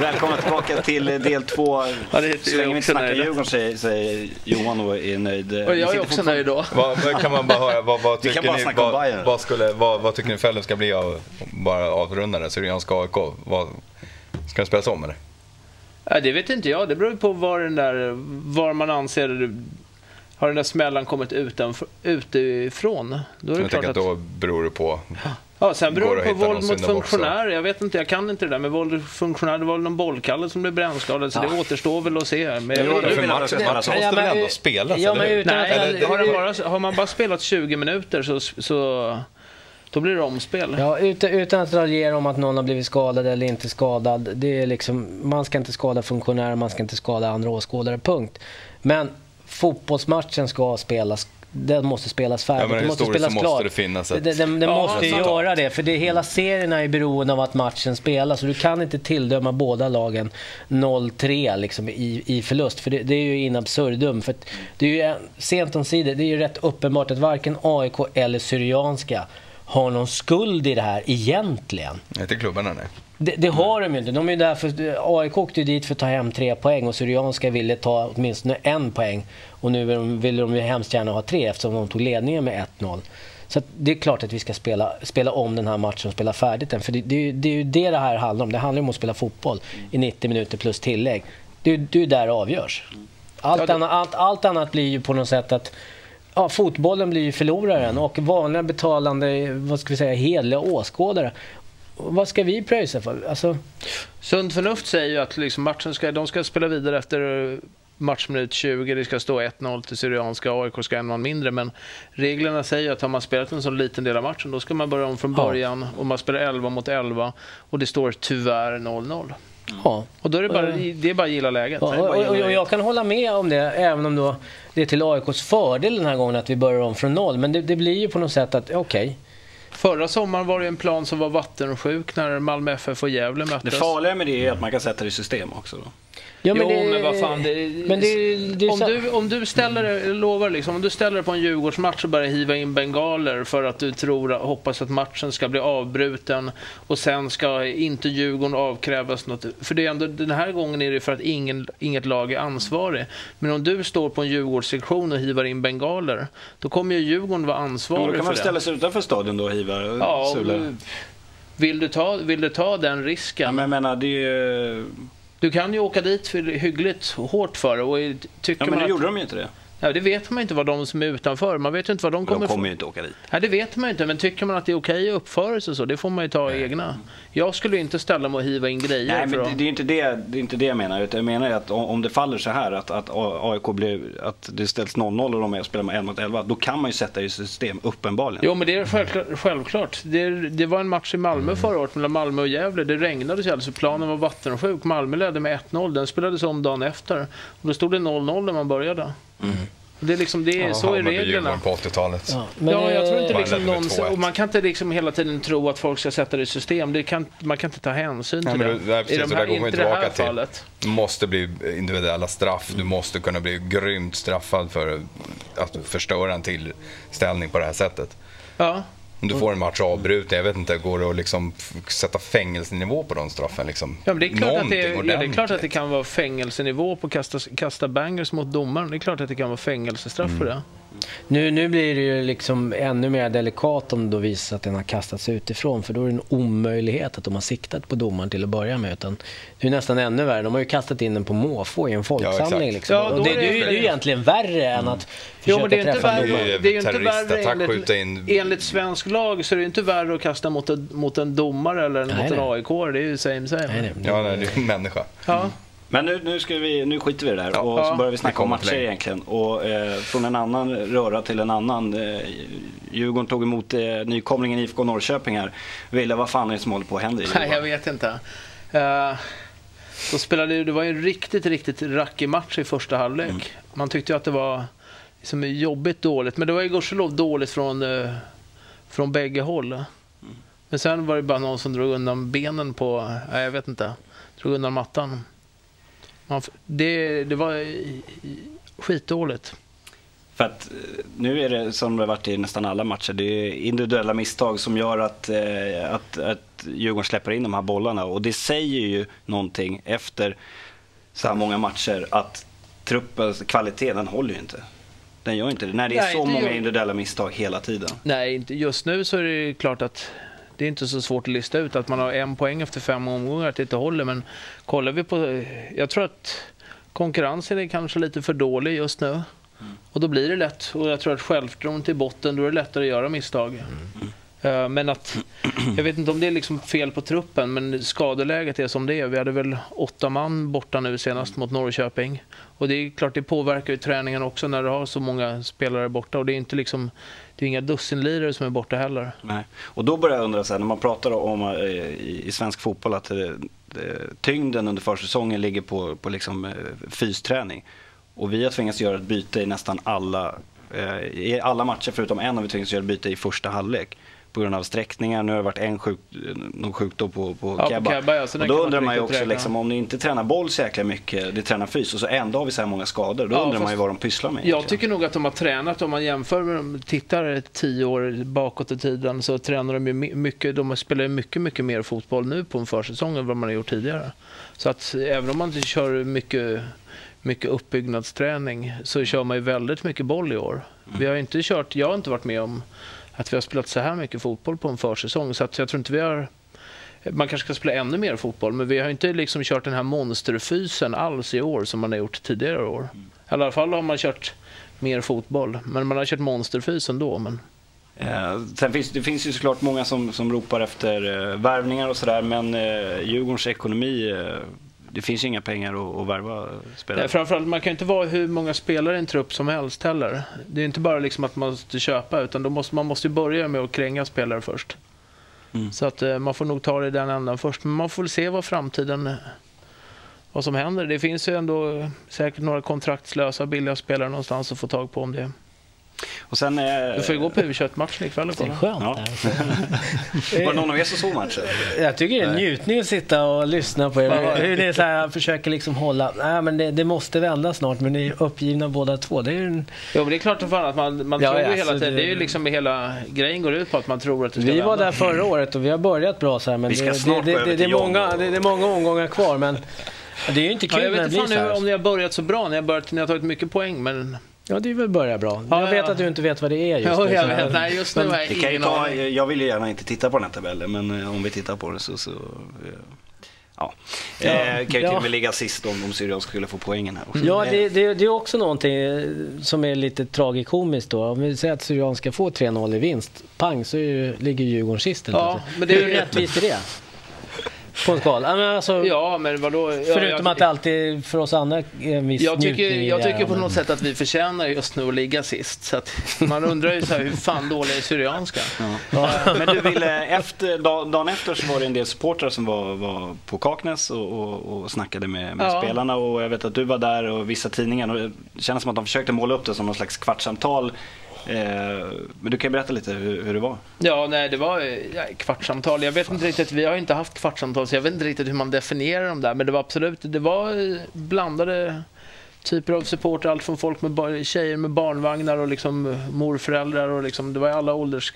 Välkomna tillbaka till del två. Ja, det heter Så länge vi inte snackar nöjd. Djurgården säger, säger Johan och är nöjd. Och jag är också nöjd då. Vad, vad kan man bara höra, vad, vad, Vi kan tycker bara ni, vad, vad, skulle, vad, vad tycker ni följden ska bli av, bara avrunda det, Syrianska AIK? Vad, ska den spelas om eller? Ja, det vet inte jag. Det beror på var, den där, var man anser... Har den där smällan kommit utanför, utifrån? Då är det Jag klart att... att då beror det på. Ja, sen beror det på våld mot funktionär. Jag vet inte, jag kan inte det där med våld mot funktionär. Det var väl någon bollkalle som blev brännskadad, så det återstår väl att se. Men jag jag matchen, spela matchen så. måste Ja, väl men- ändå spelas, Ja, men utan att- Nej, eller- har, det bara, har man bara spelat 20 minuter så, så då blir det omspel. Ja, utan, utan att raljera om att någon har blivit skadad eller inte skadad. Det är liksom, man ska inte skada funktionärer, man ska inte skada andra åskådare, punkt. Men fotbollsmatchen ska spelas, den måste spelas färdigt. Ja, men den måste spelas måste klart. det finnas ett Den, den, den Ja, måste ju sant. göra det, för det, hela serierna är beroende av att matchen spelas. Och du kan inte tilldöma båda lagen 0-3 liksom, i, i förlust, för det, det är ju in absurdum. För det är ju en- sent omsider, det är ju rätt uppenbart att varken AIK eller Syrianska har någon skuld i det här egentligen. Inte klubbarna nej. Det, det har de ju inte. De är där för, AIK åkte ju dit för att ta hem tre poäng och Syrianska ville ta åtminstone en poäng. Och nu vill de, vill de ju hemskt gärna ha tre eftersom de tog ledningen med 1-0. Så det är klart att vi ska spela, spela om den här matchen och spela färdigt den. För det, det, det är ju det det här handlar om. Det handlar om att spela fotboll i 90 minuter plus tillägg. Det, det är ju där det avgörs. Allt, annat, allt, allt annat blir ju på något sätt att Ja, fotbollen blir ju förloraren och vanliga betalande, vad ska vi säga, hederliga åskådare. Vad ska vi pröjsa för? Alltså, Sunt förnuft säger ju att liksom matchen ska, de ska spela vidare efter eh, matchminut 20. Det ska stå 1-0 till Syrianska. AIK ska en man mindre. Men reglerna säger att har man spelat en så liten del av matchen då ska man börja om från Ja. början. Och man spelar 11 mot 11. Och det står tyvärr 0-0. ja. Och då är det bara, det är bara att gilla läget. Ja, och, och, och jag kan hålla med om det, även om då det är till AIKs fördel den här gången att vi börjar om från noll. Men det, det blir ju på något sätt att, okej. Förra sommaren var det en plan som var vattensjuk när Malmö FF och Gävle Det möttes. farliga med det är att man kan sätta det i system också. Då. Ja, jo, men vad fan. Det, Men det, det, är om, så- du, om du ställer lovar liksom, om du ställer på en Djurgårdsmatch och börjar hiva in bengaler för att du tror, hoppas att matchen ska bli avbruten och sen ska inte Djurgården avkrävas något. För det är ändå, den här gången är det för att ingen, inget lag är ansvarig. Men om du står på en Djurgårdssektion och hivar in bengaler, då kommer ju Djurgården vara Men ansvarig då kan för man det. ställa sig utanför stadion då och hiva Ja, och, sulor. vill, du ta, vill du ta den risken? Ja, men jag menar, det är ju... Du kan ju åka dit för hyggligt hårt för det. Och tycker Ja, men nu gjorde de ju inte det. Ja, det vet man inte vad de som är utanför. Man vet ju inte vad de kommer De kommer ju inte åka dit. Nej, det vet man ju inte. Men tycker man att det är okej att uppföra sig så, det får man ju ta egna. Jag skulle inte ställa mig och hiva in grejer. Nej, men det, det, är inte det, det är inte det jag menar. Utan jag menar att om, om det faller så här att, att AIK blir, att det ställs 0-0 och de är och spelar med 11 mot 11. Då kan man ju sätta i system, uppenbarligen. Jo, men det är självklart. självklart. Det, det var en match i Malmö förra året mellan Malmö och Gävle. Det regnade så alltså planen var vattensjuk. Malmö ledde med 1-0. Den spelades om dagen efter. Och då stod det 0-0 när man började. Och Det är liksom, det är, så är reglerna. På 80-talet. ja, men, ja, jag tror inte liksom någon, med 2-1. och man kan inte liksom hela tiden tro att folk ska sätta det i system. Det kan, man kan inte ta hänsyn Nej, till men det. det- det är precis, I de här, går man inte det här till. fallet. Det måste bli individuella straff. Du måste kunna bli grymt straffad för att förstöra en tillställning på det här sättet. Ja. Om du får en match avbruten, jag vet inte, går det att liksom sätta fängelsenivå på de straffen? Liksom? Ja, det, är klart att det, är, ja, det är klart att det kan vara fängelsenivå på att kasta, kasta bangers mot domaren. Det är klart att det kan vara fängelsestraff för det. Nu, nu blir det ju liksom ännu mer delikat om det då visar att den har kastats utifrån. För då är det en omöjlighet att de har siktat på domaren till att börja med. Utan det är nästan ännu värre. De har ju kastat in den på måfå i en folksamling. exakt. liksom. Ja, och det, är det, ju- det är ju egentligen värre än att Jo, försöka men det är inte träffa värre, domaren. Det är ju ju inte värre enligt, in- enligt svensk lag så är det inte värre att kasta mot en, mot en domare eller Nej, mot en nej. AIK. Det är ju same same. Nej, nej. Ja, nej, det är en människa. Ja. Men nu, nu, ska vi, nu skiter vi i det där Ja. och så Ja. börjar vi snacka om matcher egentligen. Och eh, från en annan röra till en annan. Eh, Djurgården tog emot eh, nykomlingen IFK Norrköping här. Wille, vad fan är det som håller på att hända i Nej, jag vet inte. Uh, då spelade, det var ju en riktigt, riktigt rackig match i första halvlek. Mm. Man tyckte ju att det var liksom jobbigt dåligt, men det var ju gudskelov dåligt från, eh, från bägge håll. Mm. Men sen var det bara någon som drog undan benen på, nej, jag vet inte, drog undan mattan. Man, det, det var skitdåligt. För att eh, nu är det som det har varit i nästan alla matcher, det är individuella misstag som gör att, eh, att, att Djurgården släpper in de här bollarna. Och det säger ju någonting efter så här många matcher att truppens kvalitet, den håller ju inte. Den gör inte det. När det är Nej, så många gör- individuella misstag hela tiden. Nej, just nu så är det klart att det är inte så svårt att lista ut att man har en poäng efter fem omgångar att det inte håller. Men kollar vi på... Jag tror att konkurrensen är kanske lite för dålig just nu. Och då blir det lätt. Och jag tror att självförtroendet i botten, då är det lättare att göra misstag. Eh, Men att, jag vet inte om det är liksom fel på truppen, men skadeläget är som det är. Vi hade väl åtta man borta nu senast mot Norrköping. Och det är klart, det påverkar ju träningen också när du har så många spelare borta. Och det är inte liksom, det är inga dussinlirare som är borta heller. Nej. Och då börjar jag undra, så här, när man pratar om eh, i, i svensk fotboll att det, tyngden under försäsongen ligger på, på liksom, fysträning. Och vi har tvingats göra ett byte i nästan alla, eh, i alla matcher förutom en har vi tvingats göra ett byte i första halvlek. På grund av sträckningar, nu har det varit en sjuk, någon sjukdom på, på på Kebba. Kebba, ja, och då undrar man ju också, liksom, om ni inte tränar boll så jäkla mycket, det tränar fys och så ändå har vi så här många skador. Då Ja, undrar man ju vad de pysslar med Jag egentligen. tycker nog att de har tränat, om man jämför med de tittar tio år bakåt i tiden, så tränar de ju my- mycket, de spelar ju mycket, mycket mer fotboll nu på en försäsong än vad man har gjort tidigare. Så att även om man inte kör mycket, mycket uppbyggnadsträning så kör man ju väldigt mycket boll i år. Vi har inte kört, jag har inte varit med om att vi har spelat så här mycket fotboll på en försäsong, så att jag tror inte vi har man kanske ska spela ännu mer fotboll, men vi har inte liksom kört den här monsterfysen alls i år som man har gjort tidigare år. I alla fall har man kört mer fotboll, men man har kört monsterfys ändå. Men... Eh, sen finns det finns ju såklart många som, som ropar efter eh, värvningar och sådär men eh, Djurgårdens ekonomi, eh, det finns inga pengar att, att värva spelare. Nej, framförallt, man kan inte vara hur många spelare i en trupp som helst heller. Det är inte bara liksom att man måste köpa, utan då måste, man måste börja med att kränga spelare först. Mm. Så att eh, man får nog ta det i den ändan först. Men man får se vad framtiden, vad som händer. Det finns ju ändå säkert några kontraktslösa billiga spelare någonstans att få tag på om det. Och sen, eh, Du får ju gå på UV21-matchen ikväll och Det är kolla. skönt. Ja. där. var det någon av er som såg matchen? Jag tycker det är en njutning att sitta och lyssna på er. Hur ni så här försöker liksom hålla... Nej, men det, det måste vända snart, men ni är uppgivna båda två. Det är ju en... Jo, men det är klart som fan att man, man Ja, tror ju ja, hela så tiden. det- Det är ju liksom hela grejen går ut på att man tror att det ska Vi var vända. där förra året och vi har börjat bra så här, men Vi ska det, snart det, det, det, det, är många, det, det är många omgångar kvar, men det är ju inte Ja, kul jag när vet det inte blir så nu här. om ni har börjat så bra. Ni har, börjat, ni har tagit mycket poäng, men... Ja, det är väl börja bra. Ja, jag vet ja. att du inte vet vad det är just Ja, nu. jag vet. Nej, just nu Men- kan ta, jag vill ju gärna inte titta på den här tabellen men eh, om vi tittar på det så, så eh, ja. Ja, Eh, kan ju till ja. och med ligga sist om, om Sirius skulle få poängen här också. Ja, det, det, det är också någonting eh, som är lite tragikomiskt då. Om vi säger att Syrian ska få 3-0 i vinst, pang så är ju, ligger Djurgården sist. Ja, men det är ju- rättvist är det? På en skala? Ja, men alltså, Ja, men vadå? Ja, förutom jag, att det alltid för oss andra är en viss jag tycker, jag tycker här, på men- något sätt att vi förtjänar just nu att ligga sist. Så att man undrar ju så här, hur fan dåliga är Syrianska? Ja. Men du ville, efter, dag- dagen efter så var det en del supportrar som var, var på Kaknäs och, och, och snackade med, med Ja. spelarna och jag vet att du var där och vissa tidningar och det kändes som att de försökte måla upp det som någon slags kvartssamtal. Eh, men du kan berätta lite hur, hur det var. Ja, nej, det var eh, ja, kvartssamtal. Jag vet inte riktigt, vi har inte haft kvartssamtal, så jag vet inte riktigt hur man definierar dem där. Men det var absolut, det var eh, blandade typer av supporter. Allt från folk med tjejer med barnvagnar och liksom morföräldrar och liksom, det var alla ålders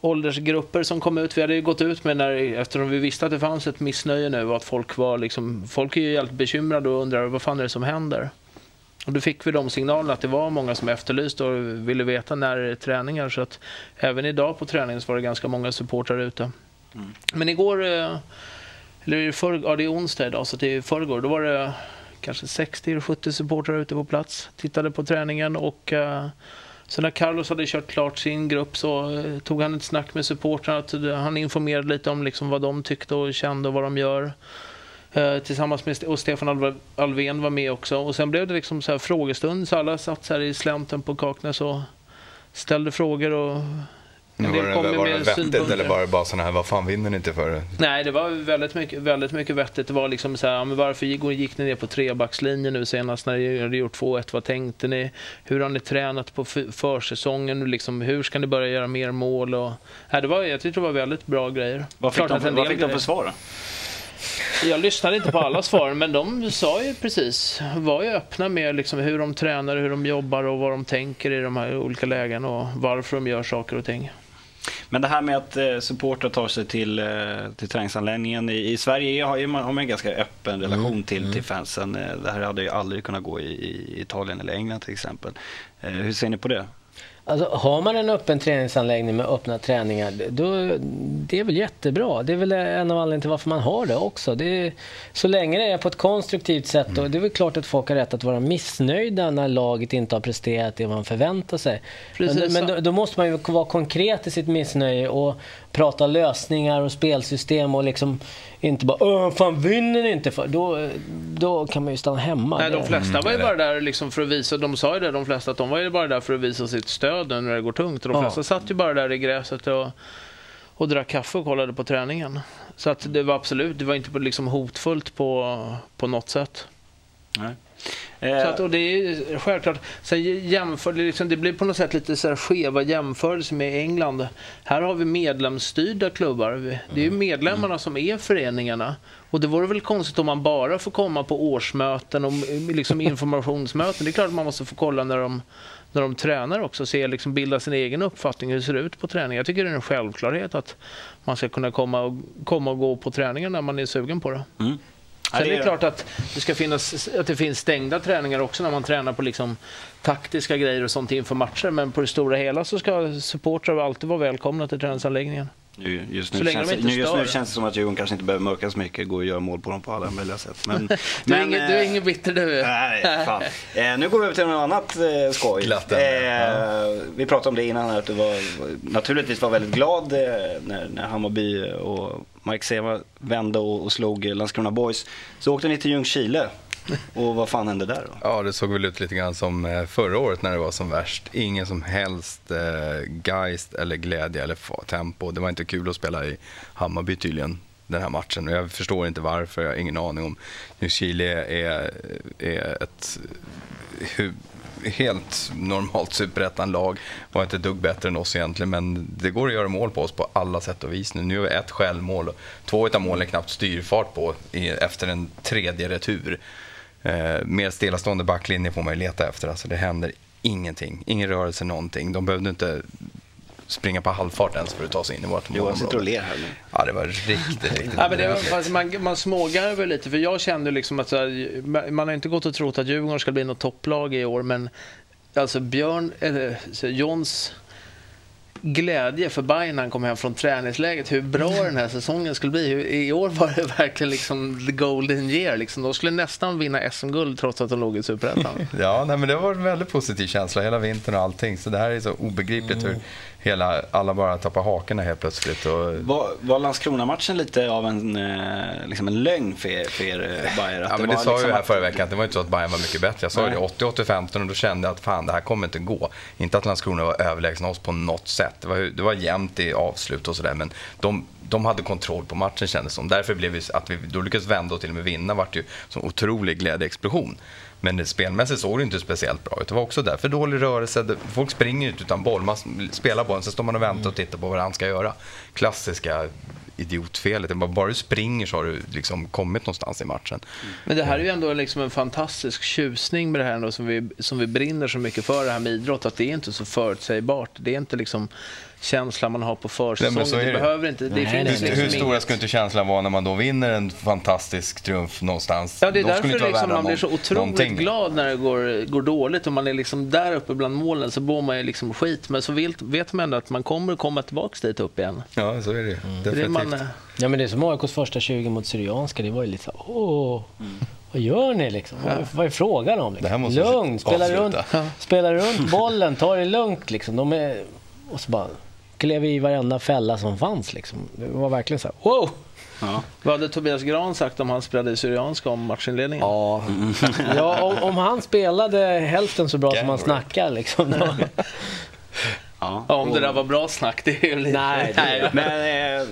åldersgrupper som kom ut. Vi hade ju gått ut med när, eftersom vi visste att det fanns ett missnöje nu och att folk var liksom, folk är ju helt bekymrade och undrar vad fan är det som händer? Och då fick vi de signalerna att det var många som efterlyste och ville veta när det är träningar. Så att även idag på träningen så var det ganska många supportrar ute. Men igår, eh, eller i förr, ja det är onsdag idag så det är förrgår, då var det kanske 60-70 supportrar ute på plats. Tittade på träningen och eh, så när Carlos hade kört klart sin grupp så eh, tog han ett snack med supportrarna. Han informerade lite om liksom vad de tyckte och kände och vad de gör. Eh, tillsammans med och Stefan Alvén var med också. Och sen blev det liksom så här frågestund så alla satt så här i slänten på Kaknäs och ställde frågor och en var det, var det med vettigt synpunkter. eller var det bara sådana här, vad fan vinner ni inte för? Nej, det var väldigt mycket, väldigt mycket vettigt. Det var liksom så här, men varför gick, ni ner på trebackslinjen nu senast när ni hade gjort 2-1? Vad tänkte ni? Hur har ni tränat på försäsongen? Liksom, hur ska ni börja göra mer mål? Och, nej, det var, jag tyckte det var väldigt bra grejer. Vad fick, Klart de, för, vad fick de för svar då? Jag lyssnade inte på alla svar, men de sa ju precis, var ju öppna med liksom hur de tränar, hur de jobbar och vad de tänker i de här olika lägena och varför de gör saker och ting. Men det här med att eh, supportrar tar sig till, eh, till träningsanläggningen. I, I Sverige har, ju, man, har man en ganska öppen relation Mm, till, mm. till fansen. Eh, Det här hade ju aldrig kunnat gå i, i Italien eller England till exempel. Eh, Hur ser ni på det? Alltså, har man en öppen träningsanläggning med öppna träningar, då, det är väl jättebra. Det är väl en av anledningarna till varför man har det också. Det är, så länge det är på ett konstruktivt sätt, och det är väl klart att folk har rätt att vara missnöjda när laget inte har presterat det man förväntar sig. Precis men då, då måste man ju vara konkret i sitt missnöje och prata lösningar och spelsystem och liksom inte bara Åh, fan vinner ni inte? För, då, då kan man ju stanna hemma. Nej, de flesta var ju det. bara där liksom för att visa, de sa ju det, de flesta, att de var ju bara där för att visa sitt stöd nu när det går tungt. Och de Ja. flesta satt ju bara där i gräset och, och drack kaffe och kollade på träningen. Så att det var absolut, det var inte liksom hotfullt på, på något sätt. Nej. Så Eh, att, och det är självklart, sen jämför, det, liksom, det blir på något sätt lite så här skeva jämförelser med England. Här har vi medlemsstyrda klubbar. Det är ju medlemmarna som är föreningarna. Och det vore väl konstigt om man bara får komma på årsmöten och liksom informationsmöten. Det är klart att man måste få kolla när de, när de tränar också, se, liksom bilda sin egen uppfattning hur det ser ut på träning. Jag tycker det är en självklarhet att man ska kunna komma och, komma och gå på träningen när man är sugen på det. mm. Sen är det klart att det ska finnas att det finns stängda träningar också när man tränar på liksom taktiska grejer och sånt inför matcher. Men på det stora hela så ska supportrar alltid vara välkomna till träningsanläggningen. Nu, just nu, känns, de nu, just nu känns det som att Djurgården kanske inte behöver mörka så mycket. Går att göra mål på dem på alla möjliga sätt. Men, Du, är ingen, du är eh, ingen bitter du. Nej, fan. Eh, nu går vi över till något annat eh, skoj. Glatt ämne, Eh, Vi pratade om det innan här, att du var, naturligtvis var väldigt glad eh, när, när Hammarby och Mike Sema vände och, och slog Landskrona Boys. Så åkte ni till Ljungskile. Och vad fan hände där då? Ja, det såg väl ut lite grann som eh, förra året när det var som värst. Ingen som helst eh, geist eller glädje eller tempo. Det var inte kul att spela i Hammarby tydligen, den här matchen. Och jag förstår inte varför, jag har ingen aning om. Chile är, är ett helt normalt superettan-lag. Var inte ett dugg bättre än oss egentligen, men det går att göra mål på oss på alla sätt och vis nu. Nu är vi ett självmål och två av målen knappt styrfart på efter en tredje retur. Eh, mer stillastående backlinje får man ju leta efter. Alltså det händer ingenting. Ingen rörelse, någonting. De behövde inte springa på halvfart ens för att ta sig in i vårt Johan sitter och målområde. ler här nu. Ja, det var riktigt, riktigt Ja, men det var, man, man smågarvar lite, för jag kände liksom att så här, man- har inte gått och trott att Djurgården ska bli något topplag i år, men alltså Björn, eller så Johns glädje för Bayern när han kom hem från träningsläget, hur bra den här säsongen skulle bli. I år var det verkligen liksom the golden year. Liksom. De skulle nästan vinna SM-guld trots att de låg i Superettan. Ja, nej, men det var en väldigt positiv känsla hela vintern och allting. Så det här är så obegripligt hur hela, alla bara tappar hakorna helt plötsligt. Och, Var, var Landskrona-matchen lite av en, eh, liksom en lögn för er, för er eh, Bayer? Att ja, men det var sa jag liksom ju här förra veckan, att det var inte så att Bayern var mycket bättre. Jag sa ju Nej. det 80-80-15 och då kände jag att fan, det här kommer inte gå. Inte att Landskrona var överlägsna oss på något sätt. Det var, det var jämnt i avslut och sådär, men de, de hade kontroll på matchen kändes det som. Därför blev vi, att vi då lyckades vända och till och med vinna vart ju som otrolig glädjeexplosion. Men spelmässigt såg det inte speciellt bra ut. Det var också därför dålig rörelse. Folk springer inte utan boll. Man spelar bollen, sen står man och väntar och tittar på vad han ska göra. Klassiska idiotfelet. Bara- Bara du springer så har du liksom kommit någonstans i matchen. Men det här är ju ändå liksom en fantastisk tjusning med det här ändå, som, vi, som vi brinner så mycket för, det här med idrott, att det är inte så förutsägbart. Det är inte liksom känslan man har på försäsongen. Nej, det det. behöver inte, det Nej, finns nej, Hur, liksom hur stora skulle inte känslan vara när man då vinner en fantastisk triumf någonstans? Ja, det är skulle därför vara liksom man blir så otroligt någonting. glad när det går, går dåligt och man är liksom där uppe bland målen så bor man ju liksom skit. Men så vet, vet man ändå att man kommer komma tillbaka dit upp igen. Ja, så är det ju. Det är det man, Definitivt. Ja men det är som AIKs första 20 mot Syrianska, det var ju lite så åh, vad gör ni liksom? Vad, vad är frågan om? Det Liksom? Lugnt, spela runt, spela runt bollen, ta det lugnt liksom. De är, och så bara klev i varenda fälla som fanns liksom. Det var verkligen så här, wow! Ja. vad hade Tobias Gran sagt om han spelade i Syrianska om matchinledningen? Ja, ja om, om han spelade hälften så bra som han snackar liksom. Ja. Ja, om det där var bra snack, det är ju lite... Nej, det- Men eh,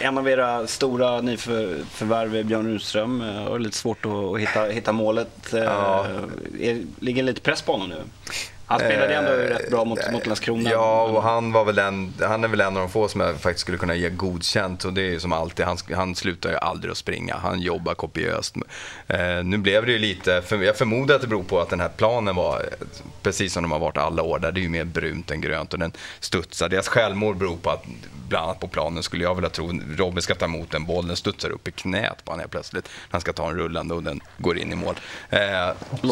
en av era stora nyförvärv, Björn Rudström, eh, har lite svårt att, hitta, hitta målet. Eh, Ja. är, ligger lite press på honom nu? Han spelade ändå rätt bra mot, mot Landskrona. Ja, och han, var väl en, han är väl en av de få som jag faktiskt skulle kunna ge godkänt. Och det är ju som alltid, han, han slutar ju aldrig att springa. Han jobbar kopiöst. Eh, nu blev det ju lite, för, jag förmodar att det beror på att den här planen var precis som de har varit alla år. Där det är ju mer brunt än grönt och den studsar. Deras självmord beror på att bland annat på planen skulle jag vilja tro. Robin ska ta emot en boll, den studsar upp i knät på honom plötsligt. Han ska ta en rullande och den går in i mål. Eh,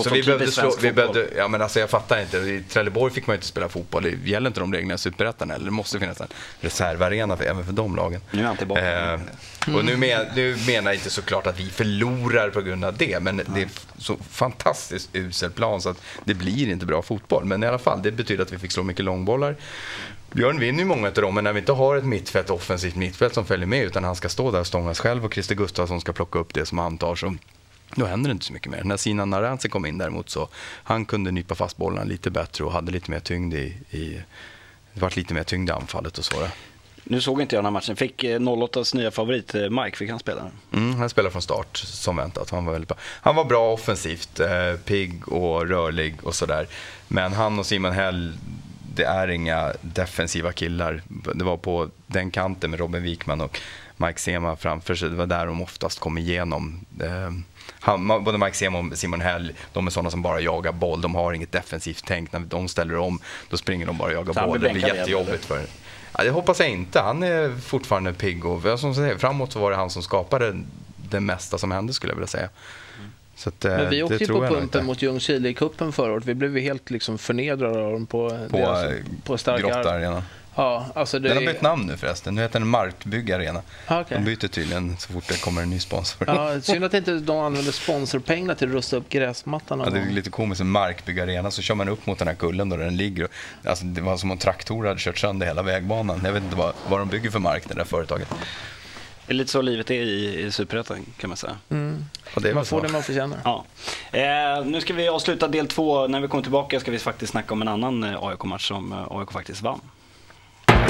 så vi behövde slå, vi behövde, ja men alltså jag fattar inte. I Trelleborg fick man ju inte spela fotboll. Det gäller inte de reglerna i Superettan eller? Det måste finnas en reservarena för, även för de lagen. Nu är han tillbaka. Eh, och nu, men, nu menar jag inte såklart att vi förlorar på grund av det, men det är så fantastiskt usel plan så att det blir inte bra fotboll. Men i alla fall, det betyder att vi fick slå mycket långbollar. Björn vinner ju många av dem, men när vi inte har ett mittfält, offensivt mittfält som följer med, utan han ska stå där och stångas själv och Christer Gustafsson ska plocka upp det som han tar, så då händer det inte så mycket mer. När Sinan Naranci kom in däremot så han kunde nypa fast bollarna lite bättre och hade lite mer tyngd i, i det var lite mer tyngd i anfallet och så. Nu såg inte jag den här matchen. Fick 08s nya favorit eh, Mike, fick han spela? Mm, han spelade från start som väntat. Han var, väldigt bra. han var bra offensivt, eh, pigg och rörlig och sådär. Men han och Simon Hell, det är inga defensiva killar. Det var på den kanten med Robin Wikman och Mike Sema framför sig. Det var där de oftast kom igenom. Eh, han, både Mike Sema och Simon Hell, de är sådana som bara jagar boll. De har inget defensivt tänk. När de ställer om, då springer de bara och jagar boll. Det blir jättejobbigt för Ja, det hoppas jag inte. Han är fortfarande pigg och som säger, framåt så var det han som skapade det mesta som hände skulle jag vilja säga. Att, Men vi åkte ju på pumpen mot Ljungskile i kuppen förra året. Vi blev helt liksom förnedrade av dem på, på, deras, på starka Grotta Arena. Ja, alltså det... Den har bytt namn nu förresten. Nu heter den Markbygg Arena. Ah, okay. De byter tydligen så fort det kommer en ny sponsor. Ja, synd att inte de använder sponsorpengarna till att rusta upp gräsmattan. Ja, det är lite komiskt. Markbygg Arena, så kör man upp mot den här kullen där den ligger. Alltså, det var som om traktorer hade kört sönder hela vägbanan. Jag vet inte vad, vad de bygger för mark, det där företaget. Det är lite så livet är i, i Superettan kan man säga. Mm. man får så. det man förtjänar. Ja. Eh, nu ska vi avsluta del två. När vi kommer tillbaka ska vi faktiskt snacka om en annan eh, AIK-match som eh, AIK faktiskt vann.